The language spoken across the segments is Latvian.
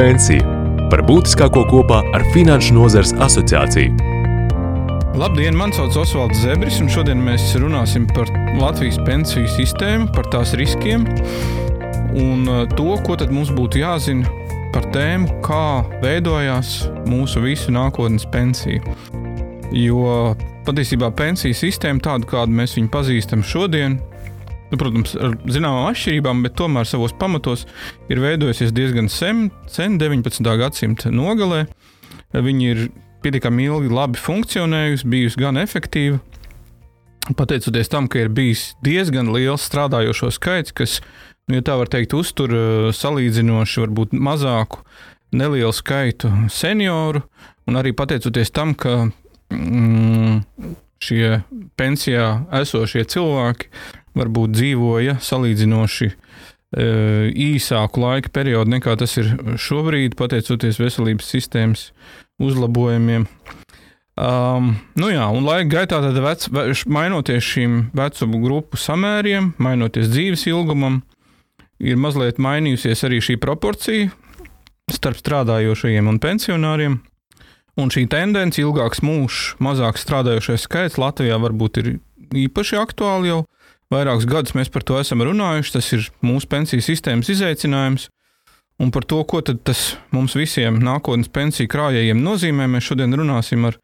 pensija - par būtiskāko kopā ar Finanšu nozares asociāciju. Labdien, man sauc Osvalds Zebris, un šodien mēs runāsim par Latvijas pensiju sistēmu, par tās riskiem un uh, to, ko mums būtu jāzina par tēmu, kā veidojās mūsu visu nākotnes pensija. Jo patiesībā pensiju sistēma, tādu kādu mēs viņu pazīstam šodien, nu, protams, ar zināmām atšķirībām, bet tomēr savos pamatos ir veidojusies diezgan sen, sen 19. gadsimta nogalē. Viņi ir pietiekami ilgi labi funkcionējusi, bijusi gan efektīva. Pateicoties tam, ka ir bijis diezgan liels strādājošo skaits, kas, nu, ja tā var teikt, uztur eh, salīdzinoši varbūt mazāku, nelielu skaitu senioru, un arī pateicoties tam, ka mm, šie pensijā esošie cilvēki varbūt dzīvoja salīdzinoši e, īsāku laika periodu nekā tas ir šobrīd, pateicoties veselības sistēmas uzlabojumiem. Um, nu jā, un laika gaitā, vec, mainoties šīm vecuma grupu samēriem, mainoties dzīves ilgumam, ir mazliet mainījusies arī šī proporcija starp strādājošajiem un pensionāriem. Un šī tendence, ilgāks mūžs, mazāk strādājošais skaits Latvijā varbūt ir īpaši aktuāli jau Vairākus gadus mēs par to esam runājuši. Tas ir mūsu pensiju sistēmas izaicinājums. Un par to, ko tas mums visiem nākotnes pensiju krājējiem nozīmē, mēs šodien runāsim ar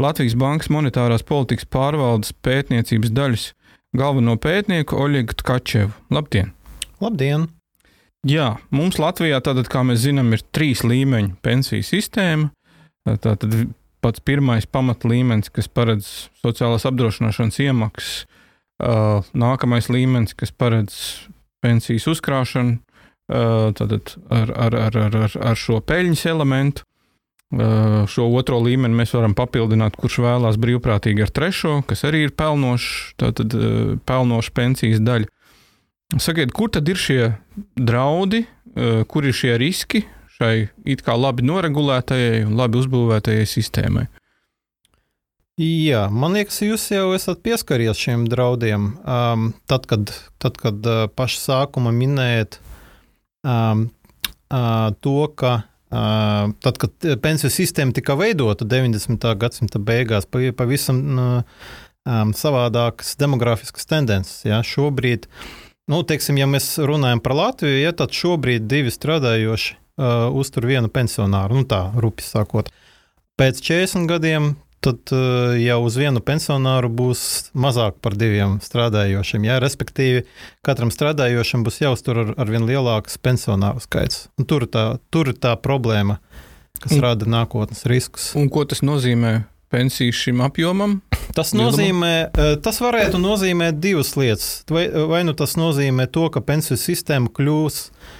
Latvijas Bankas monetārās politikas pārvaldes pētniecības daļas galveno pētnieku Oļegu Tkačevu. Labdien! Labdien! Jā, mums Latvijā, tātad, kā mēs zinām, ir trīs līmeņu pensiju sistēma. Tātad pats pirmais pamatlīmenis, kas paredz sociālās apdrošināšanas iemaksas Uh, nākamais līmenis, kas paredz pensijas uzkrāšanu, uh, tad ar, ar, ar, ar, ar šo peļņas elementu. Uh, šo otro līmeni mēs varam papildināt, kurš vēlās brīvprātīgi ar trešo, kas arī ir pelnošs, tātad pelnoša pensijas daļa. Sakiet, kur tad ir šie draudi, kur ir šie riski šai it kā labi noregulētajai un labi uzbūvētajai sistēmai? Jā, man liekas, jūs jau esat pieskaries šiem draudiem. Um, tad, kad, tad, kad uh, pašā sākumā minējat um, uh, to, ka uh, tad, kad pensiju sistēma tika veidota 90. gadsimta beigās, pavisam uh, um, savādākas demografiskas tendences. Ja? Šobrīd, nu, teiksim, ja mēs runājam par Latviju, ja, tad šobrīd divi strādājoši uh, uztur vienu pensionāru, nu tā, rupi sakot. Pēc 40 gadiem tad uh, jau uz vienu pensionāru būs mazāk par diviem strādājošiem. Jā, respektīvi, katram strādājošam būs jāuztur ar, ar vien lielāks pensionāru skaits. Un tur, tā, tur ir tā problēma, kas un, rada nākotnes riskus. Un ko tas nozīmē? Pensiju šim apjomam? Tas, nozīmē, uh, tas varētu nozīmēt divas lietas. Vai, vai nu tas nozīmē to, ka pensiju sistēma kļūs uh,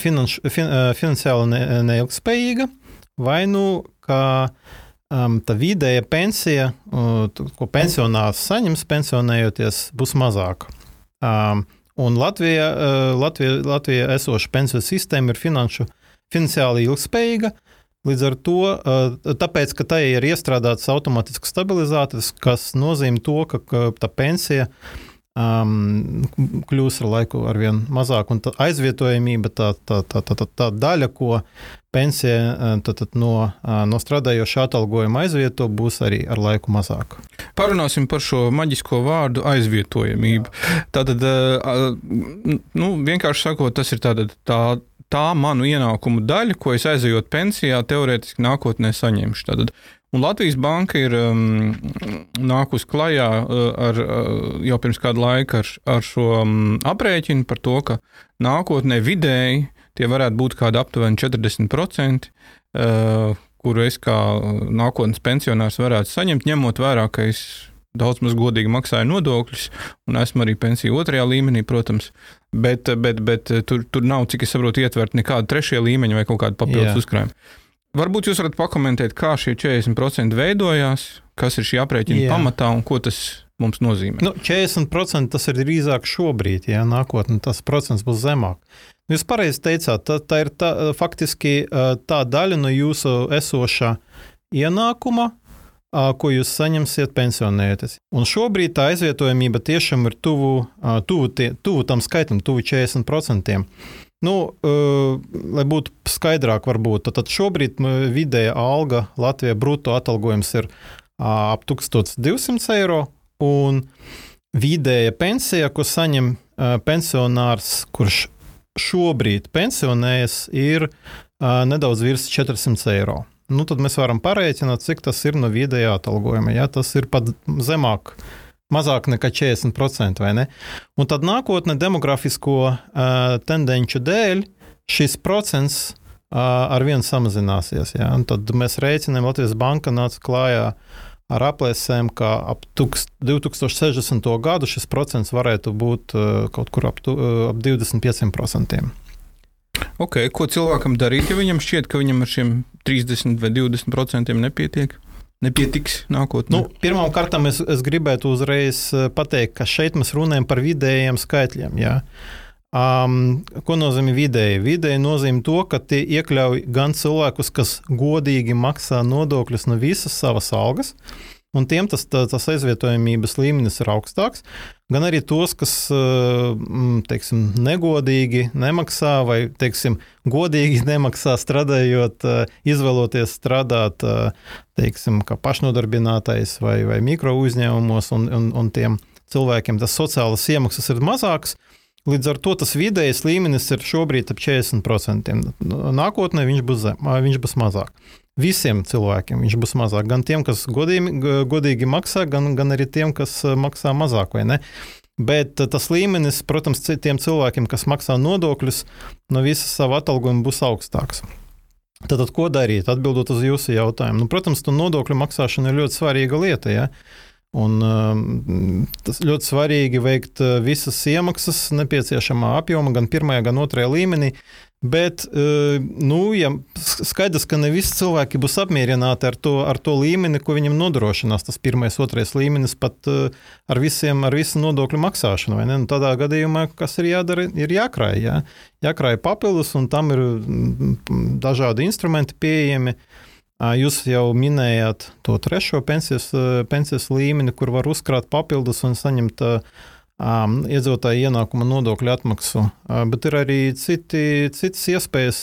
finanš, fin, finansiāli ne, neilgspējīga, vai nu uh, um, tā vidēja pensija, uh, ko pensionārs saņems pensionējoties, būs mazāka. Um, un Latvija, uh, Latvija, Latvija esoša pensiju sistēma ir finanšu, finansiāli ilgspējīga. Līdz ar to, uh, tāpēc, ka tai ir iestrādāts automātisks stabilizators, kas nozīmē to, ka, ka tā pensija uh, um, kļūs ar laiku ar vien mazāk. Un tā aizvietojamība, tā, tā, tā, tā, tā, tā daļa, ko pensija tad, tad no, no strādājošā atalgojuma aizvieto, būs arī ar laiku mazāk. Parunāsim par šo maģisko vārdu aizvietojamību. Tātad, nu, vienkārši sakot, tas ir tātad, tā tā manu ienākumu daļa, ko es aizejot pensijā, teorētiski nākotnē saņemšu. Tātad Un Latvijas banka ir um, nākusi klajā uh, ar, uh, jau pirms kāda laika ar, ar šo um, aprēķinu par to, ka nākotnē vidēji tie varētu būt kādi aptuveni 40%, uh, kuru es kā nākotnes pensionārs varētu saņemt, ņemot vērā, ka es daudz maz godīgi maksāju nodokļus, un esmu arī pensiju otrajā līmenī, protams. Bet, bet, bet tur, tur nav, cik es saprotu, ietvert nekādu trešie līmeņa vai kaut kādu papildus uzkrājumu. Varbūt jūs varat pakomentēt, kā šie 40% veidojās, kas ir šī aprēķina Jā. pamatā un ko tas mums nozīmē. Nu, 40% tas ir drīzāk šobrīd, ja nākotnē tas procents būs zemāk. Jūs pareizi teicāt, tā, tā ir tā, faktiski tā daļa no jūsu esošā ienākuma, ko jūs saņemsiet pensionējoties. Un šobrīd tā aizvietojamība tiešām ir tuvu, tuvu, tie, tuvu tam skaitam, tuvu 40%. Nu, uh, lai būtu skaidrāk, varbūt tad šobrīd vidēja alga Latvijā brutto atalgojums ir uh, ap 1200 eiro, un vidēja pensija, ko saņem uh, pensionārs, kurš šobrīd pensionējas, ir uh, nedaudz virs 400 eiro. Nu, tad mēs varam parēķināt, cik tas ir no vidējā atalgojuma. Ja? Tas ir pat zemāk mazāk nekā 40%, vai ne? Un tad nākotnē demografisko uh, tendenču dēļ šis procents uh, ar vienu samazināsies. Ja? Un tad mēs rēķinām, Latvijas banka nāca klājā ar aplēsēm, ka ap 2060. gadu šis procents varētu būt uh, kaut kur ap, uh, ap 25%. Okay, ko cilvēkam darīt, ja viņam šķiet, ka viņam ar šiem 30 vai 20% nepietiek? Nepietiks nākotnē? Nu, Pirmkārt, es, es gribētu uzreiz eh, pateikt, ka šeit mēs runājam par vidējiem skaitļiem. Ja? Um, ko nozīmē vidēji? Vidēji nozīmē to, ka tie iekļauj gan cilvēkus, kas godīgi maksā nodokļus no visas savas algas, un tiem tas, tas aizvietojamības līmenis ir augstāks, gan arī tos, kas teiksim, negodīgi nemaksā vai teiksim, godīgi nemaksā strādājot, izvēloties strādāt teiksim, kā pašnodarbinātais vai, vai mikro uzņēmumos, un, un, un tiem cilvēkiem tas sociālas iemaksas ir mazākas. Līdz ar to tas vidējais līmenis ir šobrīd ap 40%. Nākotnē viņš būs, zem, viņš būs mazāk. Visiem cilvēkiem viņš būs mazāk. Gan tiem, kas godīgi, godīgi maksā, gan, gan arī tiem, kas maksā mazāk. Bet tas līmenis, protams, tiem cilvēkiem, kas maksā nodokļus, no visas sava atalgojuma būs augstāks. Tad, ko darīt? Atbildot uz jūsu jautājumu. Nu, protams, nodokļu maksāšana ir ļoti svarīga lieta. Ja? Un, um, tas ļoti svarīgi veikt visas iemaksas nepieciešamā apjomā, gan pirmajā, gan otrajā līmenī. Bet uh, nu, ja skaidrs, ka ne visi cilvēki būs apmierināti ar to, ar to līmeni, ko viņam nodrošinās. Tas pirmais, otrais līmenis pat uh, ar, visiem, ar visu nodokļu maksāšanu. Nu, tādā gadījumā, kas ir jādara, ir jākrāj. Jā. Jākrāj papildus, un tam ir mm, dažādi instrumenti pieejami. Uh, Jūs jau minējāt to trešo pensijas, pensijas līmeni, kur var uzkrāt papildus un saņemt um, iedzīvotāju ienākuma nodokļu atmaksu, bet ir arī citi, citas iespējas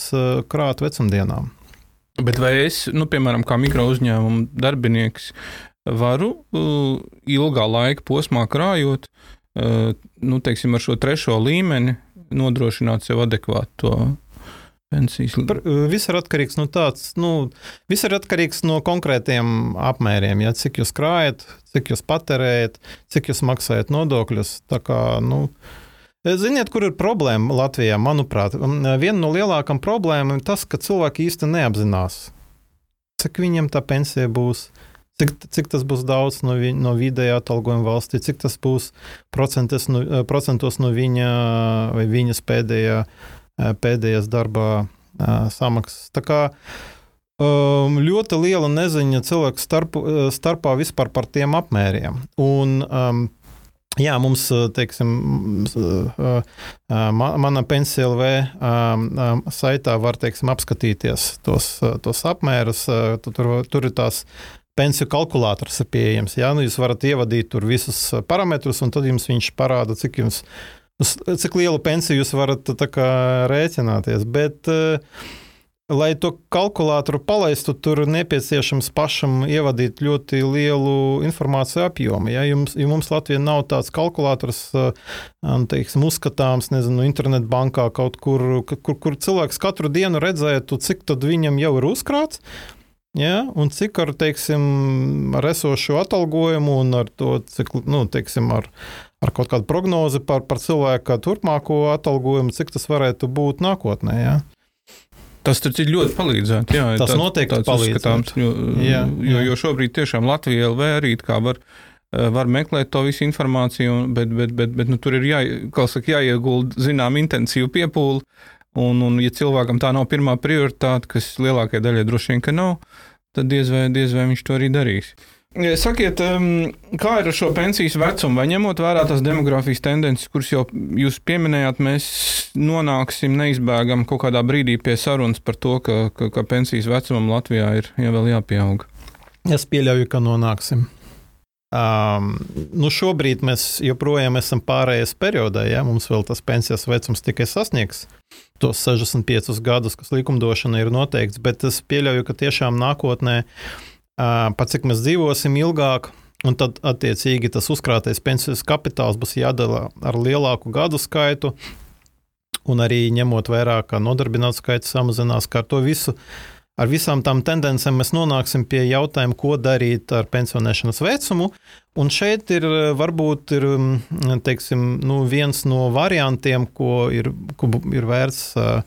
krāt vecumdienām. Bet vai es, nu, piemēram, kā mikro uzņēmuma darbinieks, varu ilgā laika posmā krājot, nu, teiksim, ar šo trešo līmeni nodrošināt sev adekvātu to pensijas līmenis? Uh, viss ir atkarīgs no tāds, nu, viss ir atkarīgs no konkrētiem apmēriem. Ja, cik jūs krājat, cik jūs patērējat, cik jūs maksājat nodokļus. Kā, nu, Ziniet, kur ir problēma Latvijā? Manuprāt, viena no lielākajām problēmām ir tas, ka cilvēki īsti neapzinās, cik viņiem tā pensija būs. Cik, cik tas būs daudz no, vi, no vidējā atalgojuma valstī, cik tas būs no, procentos no viņa vai viņas pēdējā uh, pēdējās darbā samaksas. Tā kā ļoti liela neziņa cilvēku starp, starpā vispār par tiem apmēriem. Un, Jā, mums, teiksim, mana pensija LV saitā var, teiksim, apskatīties tos, tos apmērus. Tur, tur ir tās pensiju kalkulators pieejams. Jā, nu jūs varat ievadīt tur visus parametrus, un tad jums viņš parāda, cik jums ir cik lielu pensiju jūs varat kā, rēķināties. Bet, eh, lai to kalkulātoru palaistu, tur nepieciešams pašam ievadīt ļoti lielu informāciju apjomu. Ja, jums, ja mums Latvijā nav tāds kalkulators, eh, teiksim, uzskatāms, nezinu, internetbankā kaut kur, kur, kur cilvēks katru dienu redzētu, cik viņam jau ir uzkrāts. Ja, un cik ar, teiksim, ar esošo atalgojumu un ar to, cik, nu, teiksim, ar, ar kaut kādu prognozi par, par cilvēku turpmāko atalgojumu, cik tas varētu būt nākotnē. Ja? Tas ir ļoti palīdzētu. Jā, tas tā, noteikti palīdzētu. Jo, jā, jo, jo šobrīd tiešām Latvija LV arī var, eh, var meklēt to visu informāciju, bet, bet, bet, bet nu, tur ir jā, saka, jāiegulda zinām intensīvu piepūli. Un, un, ja cilvēkam tā nav pirmā prioritāte, kas lielākajai daļai droši vien nav, tad diez vai, diez vai viņš to arī darīs. Sakiet, kā ir ar šo pensijas vecumu? Vai ņemot vērā tās demogrāfijas tendences, kuras jau jūs pieminējāt, mēs nonāksim neizbēgami kaut kādā brīdī pie sarunas par to, ka, ka, ka pensijas vecumam Latvijā ir ja vēl jāpieaug? Es pieļauju, ka nonāksim. Um, nu šobrīd mēs joprojām esam pārējais periodā, ja mums vēl tas pensijas vecums tikai sasniegs tos 65 gadus, kas likumdošana ir noteikts, bet es pieļauju, ka tiešām nākotnē, uh, pat cik mēs dzīvosim ilgāk, un tad attiecīgi tas uzkrātais pensijas kapitāls būs jādala ar lielāku gadu skaitu, un arī ņemot vērā, ka nodarbinātu skaits samazinās, kā ar to visu ar visām tām tendencēm mēs nonāksim pie jautājuma, ko darīt ar pensionēšanas vecumu. Un šeit ir varbūt ir, teiksim, nu, viens no variantiem, ko ir, ko ir vērts um,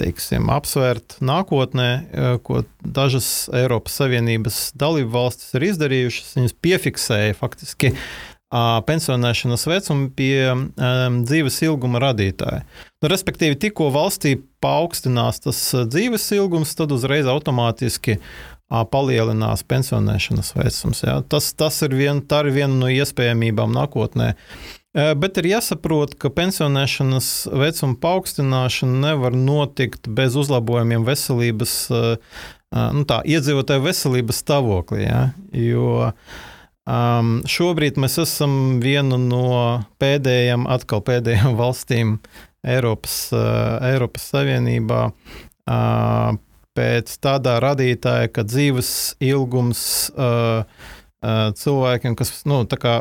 teiksim, apsvērt nākotnē, ko dažas Eiropas Savienības dalību valstis ir izdarījušas. Viņas piefiksēja faktiski pensionēšanas vecumu pie um, dzīves ilguma radītāja. Nu, respektīvi, tikko valstī paaugstinās tas dzīves ilgums, tad uzreiz automātiski uh, palielinās pensionēšanas vecums. Ja? Tas, tas ir, vien, ir viena no iespējamībām nākotnē. Bet ir jāsaprot, ka pensionēšanas vecuma paaugstināšana nevar notikt bez uzlabojumiem veselības, nu tā, iedzīvotāju veselības stāvoklī. Ja? Jo Um, šobrīd mēs esam viena no pēdējām, atkal pēdējām valstīm Eiropas, uh, Eiropas Savienībā uh, pēc tādā radītāja, ka dzīves ilgums uh, cilvēkiem, kas, nu, kā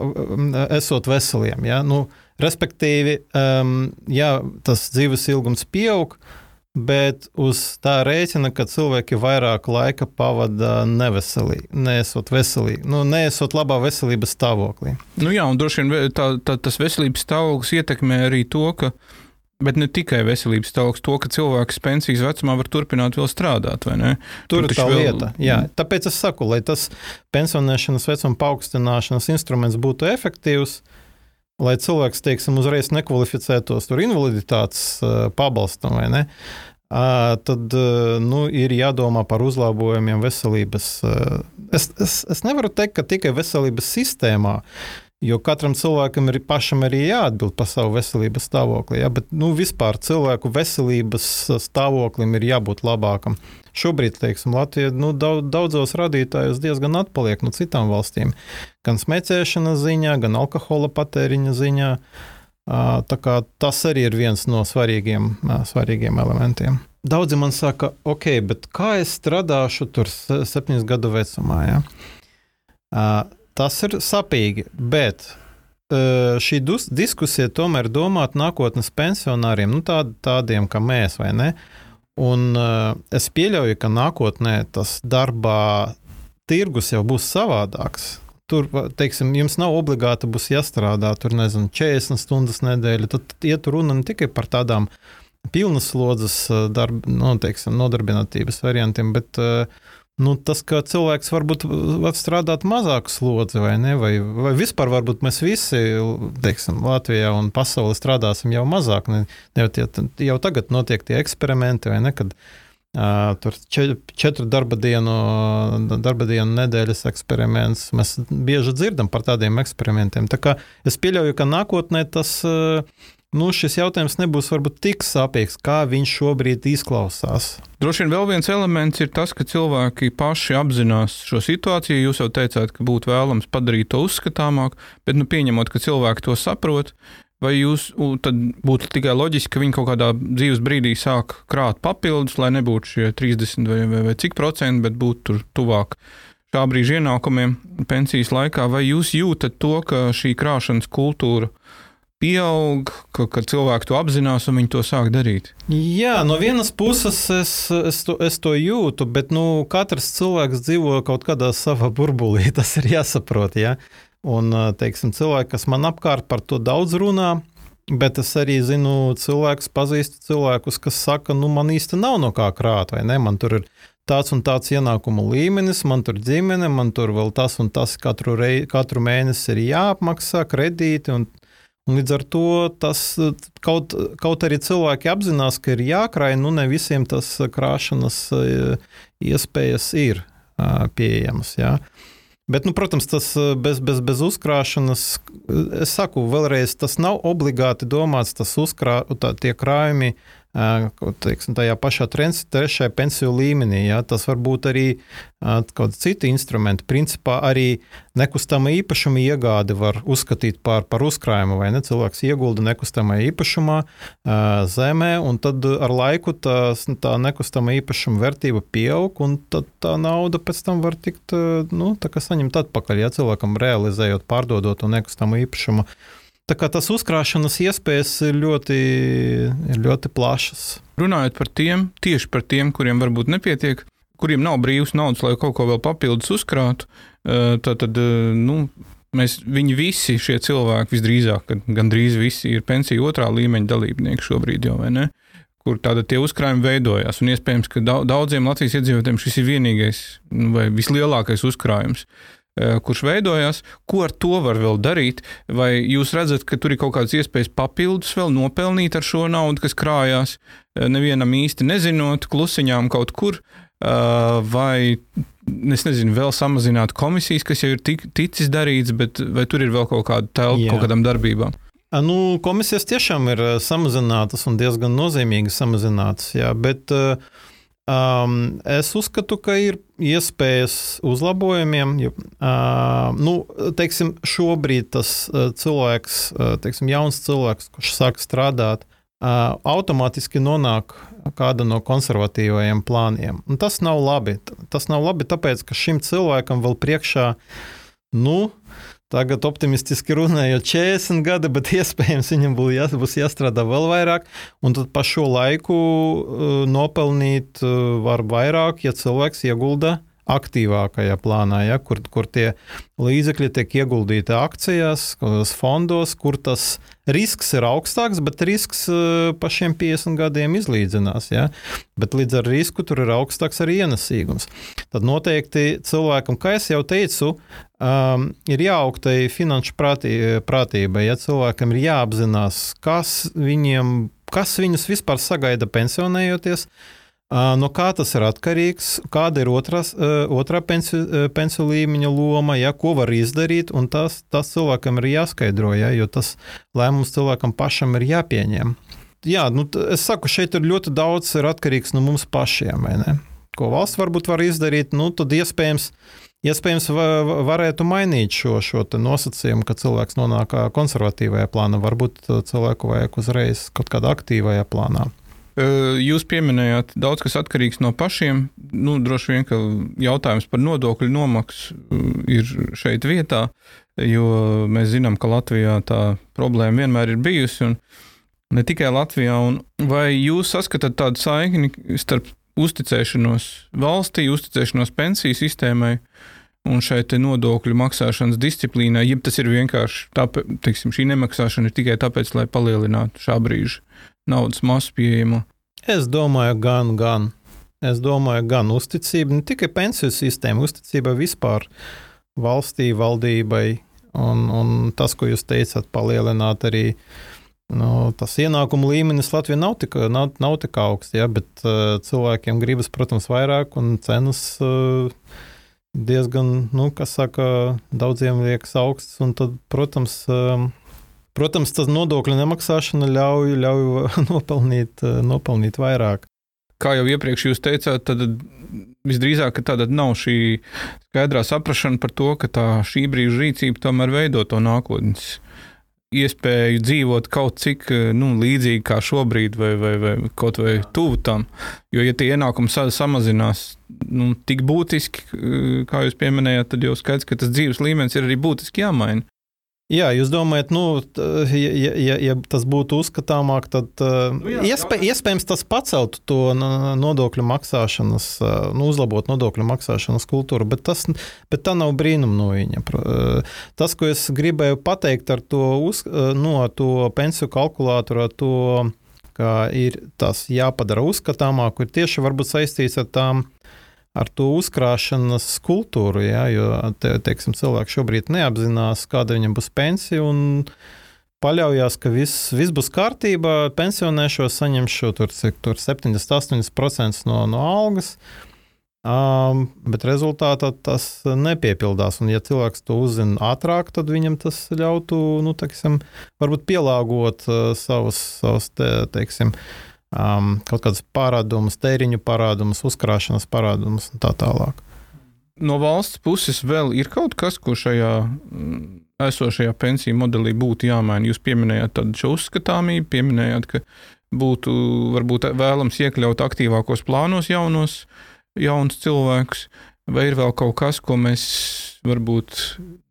esot veseliem, ja, nu, respektīvi, um, ja tas dzīves ilgums pieaug, bet uz tā rēķina, ka cilvēki vairāk laika pavada neveselīgi, neesot veselīgi, nu, neesot labā veselības stāvoklī. Nu jā, un droši vien tā, tā, tas veselības stāvoklis ietekmē arī to, ka. Bet ne tikai veselības stāvoklis, to, ka cilvēks pensijas vecumā var turpināt vēl strādāt, vai ne? Tur ir tā vēl... lieta. Jā, tāpēc es saku, lai tas pensionēšanas vecuma paaugstināšanas instruments būtu efektīvs, lai cilvēks, teiksim, uzreiz nekvalificētos tur invaliditātes pabalstam vai ne, tad nu, ir jādomā par uzlabojumiem veselības. Es, es, es nevaru teikt, ka tikai veselības sistēmā, jo katram cilvēkam ir pašam arī jāatbild par savu veselības stāvokli. Ja? Bet nu, vispār cilvēku veselības stāvoklim ir jābūt labākam. Šobrīd, teiksim, Latvija nu, daudzos radītājos diezgan atpaliek no citām valstīm. Gan smēķēšanas ziņā, gan alkohola patēriņa ziņā. Tas arī ir viens no svarīgiem, svarīgiem elementiem. Daudzi man saka, ok, bet kā es strādāšu tur septiņus gadu vecumā? Ja? Tas ir sapīgi, bet šī diskusija tomēr domāt nākotnes pensionāriem, nu tād, tādiem kā mēs, vai ne? Un es pieļauju, ka nākotnē tas darbā tirgus jau būs savādāks. Tur, teiksim, jums nav obligāti būs jāstrādā tur, nezinu, 40 stundas nedēļā. Tad iet runa ne tikai par tādām pilnas slodzes darba, nu, teiksim, nodarbinātības variantiem, bet nu, tas, ka cilvēks varbūt var strādāt mazāku slodzi vai ne, vai, vai vispār varbūt mēs visi, teiksim, Latvijā un pasaulē strādāsim jau mazāk. Ne, ne, tie, jau tagad notiek tie eksperimenti vai ne, kad Tur četru darba dienu, darba dienu nedēļas eksperiments. Mēs bieži dzirdam par tādiem eksperimentiem. Tā kā es pieļauju, ka nākotnē tas, nu, šis jautājums nebūs varbūt tik sāpīgs, kā viņš šobrīd izklausās. Droši vien vēl viens elements ir tas, ka cilvēki paši apzinās šo situāciju. Jūs jau teicāt, ka būtu vēlams padarīt to uzskatāmāk, bet nu, pieņemot, ka cilvēki to saprot, Vai jūs tad būtu tikai loģiski, ka viņi kaut kādā dzīves brīdī sāk krāt papildus, lai nebūtu šie 30 vai, vai, vai cik procenti, bet būtu tur tuvāk šā brīža ienākumiem pensijas laikā? Vai jūs jūtat to, ka šī krāšanas kultūra pieaug, ka, ka cilvēki to apzinās un viņi to sāk darīt? Jā, no vienas puses es, es, to, es to jūtu, bet nu, katrs cilvēks dzīvo kaut kādā savā burbulī. Tas ir jāsaprot. Ja? Un, teiksim, cilvēki, kas man apkārt par to daudz runā, bet es arī zinu cilvēkus, pazīstu cilvēkus, kas saka, nu, man īsti nav no kā krāt, vai ne? Man tur ir tāds un tāds ienākumu līmenis, man tur ģimene, man tur vēl tas un tas katru, rei, katru mēnesi ir jāapmaksā kredīti. Un līdz ar to tas kaut, kaut arī cilvēki apzinās, ka ir jākrāj, nu ne visiem tas krāšanas iespējas ir pieejamas. Jā. Bet, nu, protams, tas eh, bez, bez, bez uzkrāšanas, es saku vēlreiz, tas nav obligāti domāts, tas uzkrā, tā, tie krājumi teiksim, tajā pašā trešajā pensiju līmenī. Ja? Tas var būt arī kaut citi instrumenti. Principā arī nekustamā īpašuma iegāde var uzskatīt par, par uzkrājumu, vai ne? Cilvēks iegulda nekustamā īpašumā zemē, un tad ar laiku tās, tā nekustamā īpašuma vērtība pieaug, un tad tā nauda pēc tam var tikt nu, saņemta atpakaļ, ja cilvēkam realizējot, pārdodot to nekustamo īpašumu. Tā kā tas uzkrāšanas iespējas ir ļoti, ir ļoti plašas. Runājot par tiem, tieši par tiem, kuriem varbūt nepietiek, kuriem nav brīvs naudas, lai kaut ko vēl papildus uzkrātu, eh, tad, tad eh, nu, mēs, viņi visi šie cilvēki visdrīzāk, gandrīz visi ir pensiju otrā līmeņa dalībnieki šobrīd jau, vai ne? Kur tāda tie uzkrājumi veidojās. Un iespējams, ka daudziem Latvijas iedzīvotājiem šis ir vienīgais vai vislielākais uzkrājums. Eh, kurš veidojās, ko ar to var vēl darīt, vai jūs redzat, ka tur ir kaut kādas iespējas papildus vēl nopelnīt ar šo naudu, kas krājās, eh, nevienam īsti nezinot, klusiņām kaut kur, eh, vai es nezinu, vēl samazināt komisijas, kas jau ir tik, ticis darīts, bet vai tur ir vēl kaut kāda telpa kaut kādām darbībām? Nu, komisijas tiešām ir samazinātas un diezgan nozīmīgi samazinātas, jā, bet uh, Um, es uzskatu, ka ir iespējas uzlabojumiem. Jo, uh, nu, teiksim, šobrīd tas uh, cilvēks, uh, teiksim, jauns cilvēks, kurš sāk strādāt, uh, automātiski nonāk kāda no konservatīvajiem plāniem. Un tas nav labi. Tas nav labi, tāpēc, ka šim cilvēkam vēl priekšā, nu, Tagad optimistiski runājot, 40 gadi, bet iespējams viņam jā, būs jāstrādā vēl vairāk. Un tad pa šo laiku uh, nopelnīt uh, var vairāk, ja cilvēks iegulda aktīvākajā plānā, ja, kur, kur tie līdzekļi tiek ieguldīti akcijās, fondos, kur tas risks ir augstāks, bet risks eh, pa šiem 50 gadiem izlīdzinās. Ja? Bet līdz ar risku tur ir augstāks arī ienesīgums. Tad noteikti cilvēkam, kā jau teicu, um, ir jāaug tai finanšu prātī, prātībai. Ja cilvēkam ir jāapzinās, kas, viņiem, kas viņus vispār sagaida pensionējoties. Uh, No kā tas ir atkarīgs, kāda ir otras, otrā pensiju, pensiju līmeņa loma, ja, ko var izdarīt, un tas, tas cilvēkam ir jāskaidro, ja, jo tas lēmums cilvēkam pašam ir jāpieņem. Jā, nu, es saku, šeit ir ļoti daudz ir atkarīgs no mums pašiem. Ko valsts varbūt var izdarīt, nu, tad iespējams, iespējams varētu mainīt šo, šo nosacījumu, ka cilvēks nonāk konservatīvajā plānā, varbūt cilvēku vajag uzreiz kaut kādā aktīvajā plānā. Jūs pieminējāt, daudz kas atkarīgs no pašiem. Nu, droši vien, ka jautājums par nodokļu nomaksu ir šeit vietā, jo mēs zinām, ka Latvijā tā problēma vienmēr ir bijusi. Ne tikai Latvijā, un vai jūs saskatāt tādu saikni starp uzticēšanos valstī, uzticēšanos pensiju sistēmai un šai nodokļu maksāšanas disciplīnai, ja tas ir vienkārši tā, teiksim, šī nemaksāšana ir tikai tāpēc, lai palielinātu šā brīža naudas masu pieejamu? Es domāju, gan, gan. Es domāju, gan uzticība, ne tikai pensiju sistēma, uzticība vispār valstī, valdībai. Un, un tas, ko jūs teicat, palielināt arī nu, tas ienākumu līmenis Latvijā nav tik, nav, nav tik augsts, ja, bet uh, cilvēkiem gribas, protams, vairāk un cenas. Uh, diezgan, nu, kas saka, daudziem liekas augsts. Tad, protams, uh, Protams, tas nodokļu nemaksāšana ļauj, ļauj nopelnīt, nopelnīt vairāk. Kā jau iepriekš jūs teicāt, tad visdrīzāk tāda nav šī skaidrā saprāšana par to, ka tā šī brīža rīcība tomēr veido to nākotnes iespēju dzīvot kaut cik nu, līdzīgi kā šobrīd, vai, vai, vai kaut vai tuvu tam. Jo, ja tie ienākumi samazinās nu, tik būtiski, kā jūs pieminējāt, tad jau skaidrs, ka tas dzīves līmenis ir arī būtiski jāmaina. Jā, jūs domājat, nu, ja, ja, ja tas būtu uzskatāmāk, tad nu, jā, iespē, iespējams tas paceltu to nodokļu maksāšanas, nu, uzlabot nodokļu maksāšanas kultūru, bet, tas, bet tā nav brīnum no viņa. Tas, ko es gribēju pateikt ar to, uz, no to pensiju kalkulātoru, to, ka ir tas jāpadara uzskatāmāk, ir tieši varbūt saistīts ar tām ar to uzkrāšanas kultūru. Ja, jo te, teiksim, cilvēks šobrīd neapzinās, kāda viņam būs pensija. Paļaujas, ka viss, viss būs kārtībā, pensionēšos, saņemšu tur, tur 70-80% no, no algas. Um, bet rezultātā tas nepiepildās. Un, ja cilvēks to uzzina ātrāk, tad viņam tas ļautu nu, teiksim, pielāgot uh, savus, savus te, teiksim, uh, um, kaut kādas parādumus, tēriņu parādumus, uzkrāšanas parādumus un tā tālāk. No valsts puses vēl ir kaut kas, ko šajā mm, esošajā pensiju modelī būtu jāmaina. Jūs pieminējāt tādu uzskatāmību, pieminējāt, ka būtu varbūt vēlams iekļaut aktīvākos plānos jaunos, jaunus cilvēkus. Vai ir vēl kaut kas, ko mēs varbūt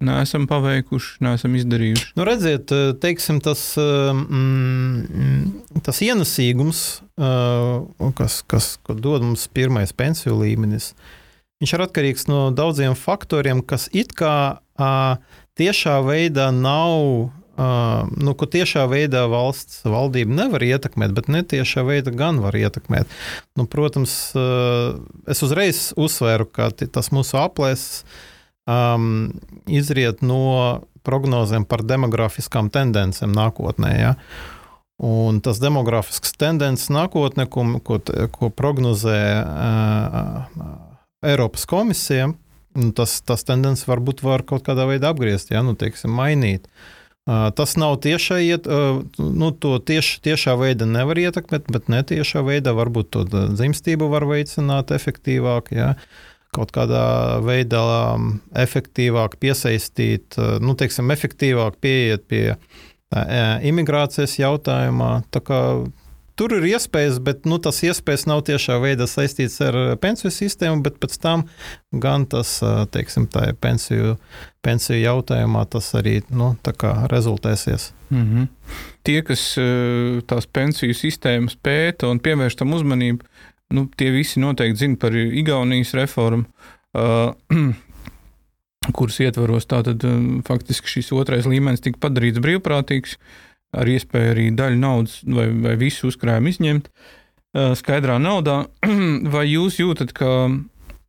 neesam paveikuši, neesam izdarījuši? Nu, redziet, teiksim, tas, mm, tas ienesīgums, kas, kas dod mums pirmais pensiju līmenis, viņš ir atkarīgs no daudziem faktoriem, kas it kā tiešā veidā nav nu, ko tiešā veidā valsts valdība nevar ietekmēt, bet netiešā veidā gan var ietekmēt. Nu, protams, es uzreiz uzsvēru, ka tas mūsu aplēses um, izriet no prognozēm par demografiskām tendencēm nākotnē. Ja? Un tas demografisks tendences nākotnē, ko, ko, ko prognozē uh, Eiropas komisija, nu, tas, tas tendences varbūt var kaut kādā veidā apgriezt, ja? nu, teiksim, mainīt. Uh, Tas nav tiešā, iet, nu, to tieši, tiešā veidā nevar ietekmēt, bet netiešā veidā varbūt to dzimstību var veicināt efektīvāk. Ja? Kaut kādā veidā efektīvāk piesaistīt, nu, teiksim, efektīvāk pieiet pie imigrācijas jautājumā. Tā kā tur ir iespējas, bet nu, tas iespējas nav tiešā veidā saistīts ar pensiju sistēmu, bet pēc tam gan tas, teiksim, tā pensiju, pensiju jautājumā tas arī nu, rezultēsies. Mm -hmm. Tie, kas tās pensiju sistēmas pēta un pievērš tam uzmanību, nu, tie visi noteikti zina par Igaunijas reformu. Uh, kuras ietvaros tātad faktiski šis otrais līmenis tika padarīts brīvprātīgs. Uh, ar iespēju arī daļu naudas vai, vai visu uzkrājumu izņemt skaidrā naudā. Vai jūs jūtat, ka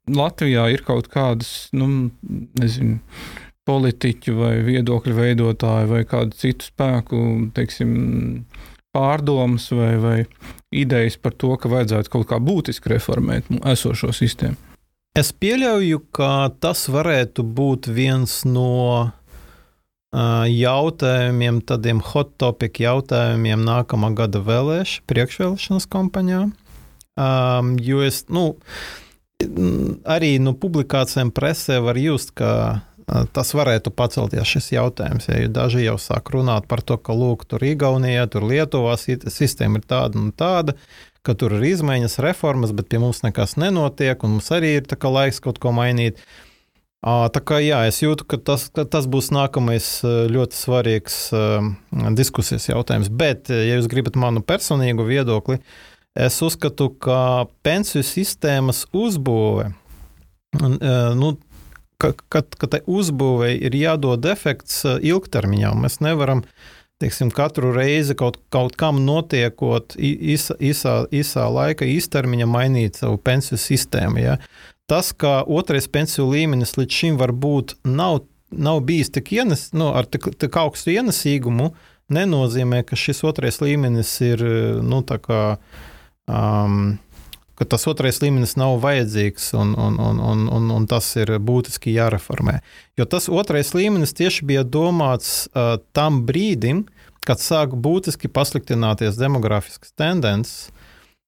Latvijā ir kaut kādas, nu, nezinu, politiķu vai viedokļu veidotāju vai kādu citu spēku, teiksim, pārdomas vai, vai idejas par to, ka vajadzētu kaut kā būtiski reformēt esošo sistēmu? Es pieļauju, ka tas varētu būt viens no jautājumiem, tādiem hot topic jautājumiem nākamā gada vēlēšana, priekšvēlēšanas kampaņā. Um, jo es, nu, arī no publikācijām presē var just, ka tas varētu pacelties šis jautājums. Ja daži jau sāk runāt par to, ka lūk, tur Igaunijā, tur Lietuvā sistēma ir tāda un tāda, ka tur ir izmaiņas, reformas, bet pie mums nekas nenotiek, un mums arī ir laiks kaut ko mainīt. Uh, Tā kā jā, es jūtu, ka tas, ka tas būs nākamais ļoti svarīgs diskusijas jautājums. Bet, ja jūs gribat manu personīgo viedokli, es uzskatu, ka pensiju sistēmas uzbūve, nu, ka, ka, ka tai uzbūvei ir jādod efekts ilgtermiņā. Mēs nevaram teiksim, katru reizi kaut, kaut kam notiekot īsā, īsā, īsā laika īstermiņā mainīt savu pensiju sistēmu. Ja? Tas, ka otrais pensiju līmenis līdz šim varbūt nav, nav bijis tik ienes, nu, tik, tik augstu ienesīgumu, nenozīmē, ka šis otrais līmenis ir nu, kā, um, ka tas otrais līmenis nav vajadzīgs un, un, un, un, un, un tas ir būtiski jāreformē. Jo tas otrais līmenis tieši bija domāts uh, tam brīdim, kad sāk būtiski pasliktināties demografiskas tendences,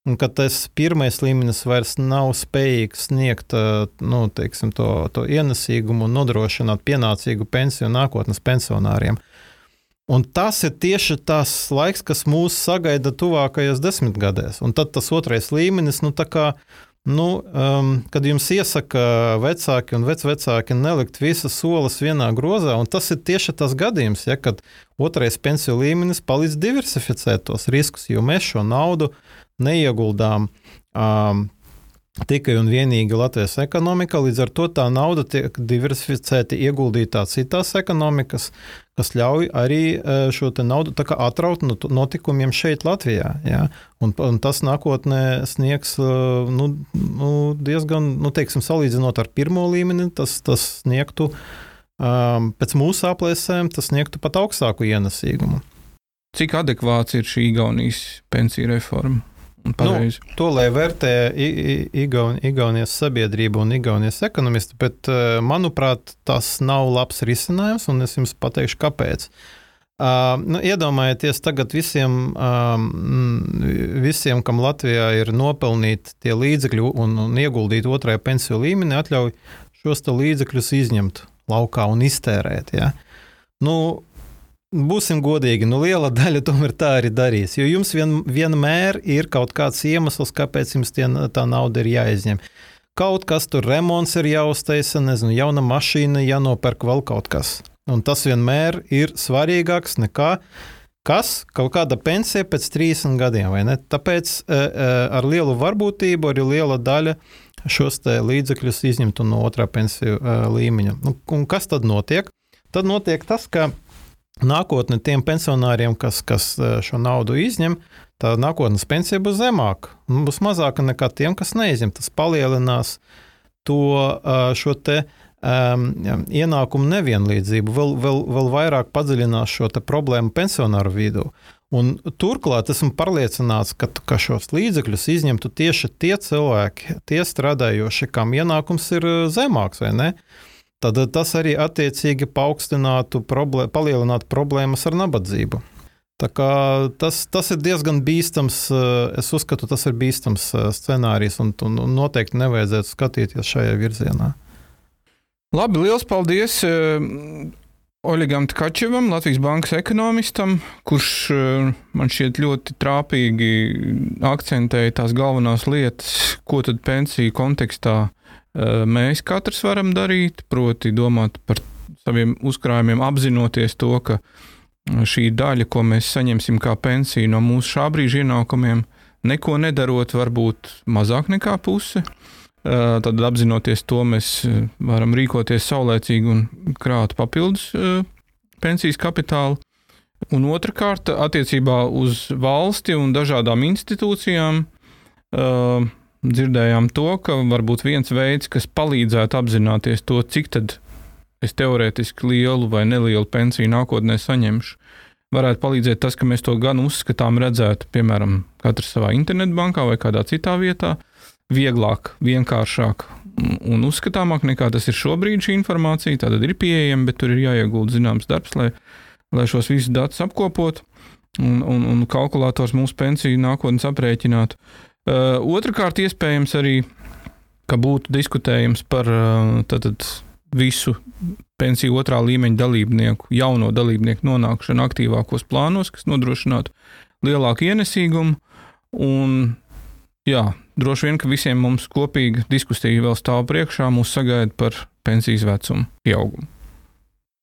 Un ka tas pirmais līmenis vairs nav spējīgs sniegt nu, teiksim, to, to ienesīgumu un nodrošināt pienācīgu pensiju nākotnes pensionāriem. Un tas ir tieši tas laiks, kas mūs sagaida tuvākajos desmitgadēs. Un tad tas otrais līmenis, nu, kā, nu, um, kad jums iesaka vecāki un vecvecāki nelikt visas solis vienā grozā, un tas ir tieši tas gadījums, ja, kad otrais pensiju līmenis palīdz diversificēt tos riskus, jo mēs šo naudu neieguldām um, tikai un vienīgi Latvijas ekonomikā. Līdz ar to tā nauda tiek diversificēta, ieguldītā citās ekonomikas, kas ļauj arī šo naudu atraut no notikumiem šeit, Latvijā. Ja? Un, un tas nākotnē sniegs nu, nu, diezgan, nu, teiksim, salīdzinot ar pirmo līmeni, tas, tas sniegtu. Um, pēc mūsu aplēsēm tas sniegtu pat augstāku ienesīgumu. Cik adekvāts ir šī Igaunijas pensiju reforma? Nu, to lai vērtē Igaun, Igaunijas sabiedrība un Igaunijas ekonomisti, bet, eh, manuprāt, tas nav labs risinājums, un es jums pateikšu, kāpēc. Uh, nu, iedomājieties, tagad visiem, um, visiem, kam Latvijā ir nopelnīti tie līdzekļi un, un ieguldīti otrajā pensiju līmenī, atļauj šos līdzekļus izņemt laukā un iztērēt. Ja? Nu, būsim godīgi, nu, liela daļa tomēr tā arī darīs. Jo jums vien, vienmēr ir kaut kāds iemesls, kāpēc jums tie, tā nauda ir jāizņem. Kaut kas tur remonts ir jāuztaisa, nezinu, jauna mašīna, jānopērk vēl kaut kas. Un tas vienmēr ir svarīgāks nekā kas kaut kāda pensija pēc 30 gadiem. Tāpēc e, e, ar lielu varbūtību arī liela daļa šos līdzekļus izņemt no otrā pensiju e, līmeņa. Nu, un kas tad notiek? Tad notiek tas, ka nākotnē tiem pensionāriem, kas, kas šo naudu izņem, tā nākotnes pensija būs zemāka. Būs mazāka nekā tiem, kas neizņem. Tas palielinās to šo te um, ienākumu nevienlīdzību, vēl, vēl, vēl vairāk padziļinās šo problēmu pensionāru vidū. Un turklāt esmu pārliecināts, ka, ka šos līdzekļus izņemtu tieši tie cilvēki, tie strādājošie, kam ienākums ir zemāks, vai ne? Tad tas arī attiecīgi paaugstinātu, problē, palielinātu problēmas ar nabadzību. Tas, tas ir diezgan bīstams. Es uzskatu, tas ir bīstams scenārijs, un, un, noteikti nevajadzētu skatīties šajā virzienā. Labi, liels paldies uh, Oļegam Tkačevam, Latvijas bankas ekonomistam, kurš man šķiet ļoti trāpīgi akcentēja tās galvenās lietas, ko tad pensiju kontekstā mēs katrs varam darīt, proti domāt par saviem uzkrājumiem, apzinoties to, ka šī daļa, ko mēs saņemsim kā pensiju no mūsu šā brīža ienākumiem, neko nedarot, varbūt mazāk nekā puse. Tad apzinoties to, mēs varam rīkoties saulēcīgi un krāt papildus pensijas kapitālu. Un otrkārt, attiecībā uz valsti un dažādām institūcijām, dzirdējām to, ka varbūt viens veids, kas palīdzētu apzināties to, cik tad es teorētiski lielu vai nelielu pensiju nākotnē saņemšu, varētu palīdzēt tas, ka mēs to gan uzskatām, redzētu, piemēram, katrs savā internetbankā vai kādā citā vietā, vieglāk, vienkāršāk un uzskatāmāk nekā tas ir šobrīd. Šī informācija tātad ir pieejama, bet tur ir jāiegulda zināms darbs, lai, lai šos visus datus apkopotu un, un, un kalkulators mūsu pensiju nākotnes aprēķinātu. Uh, Otrakārt, iespējams arī, būtu diskutējams par tātad, visu pensiju otrā līmeņa dalībnieku, jauno dalībnieku nonākšanu aktīvākos plānos, kas nodrošinātu lielāku ienesīgumu. Un, jā, droši vien, ka visiem mums kopīga diskusija vēl stāv priekšā, mūs sagaida par pensijas vecumu pieaugumu.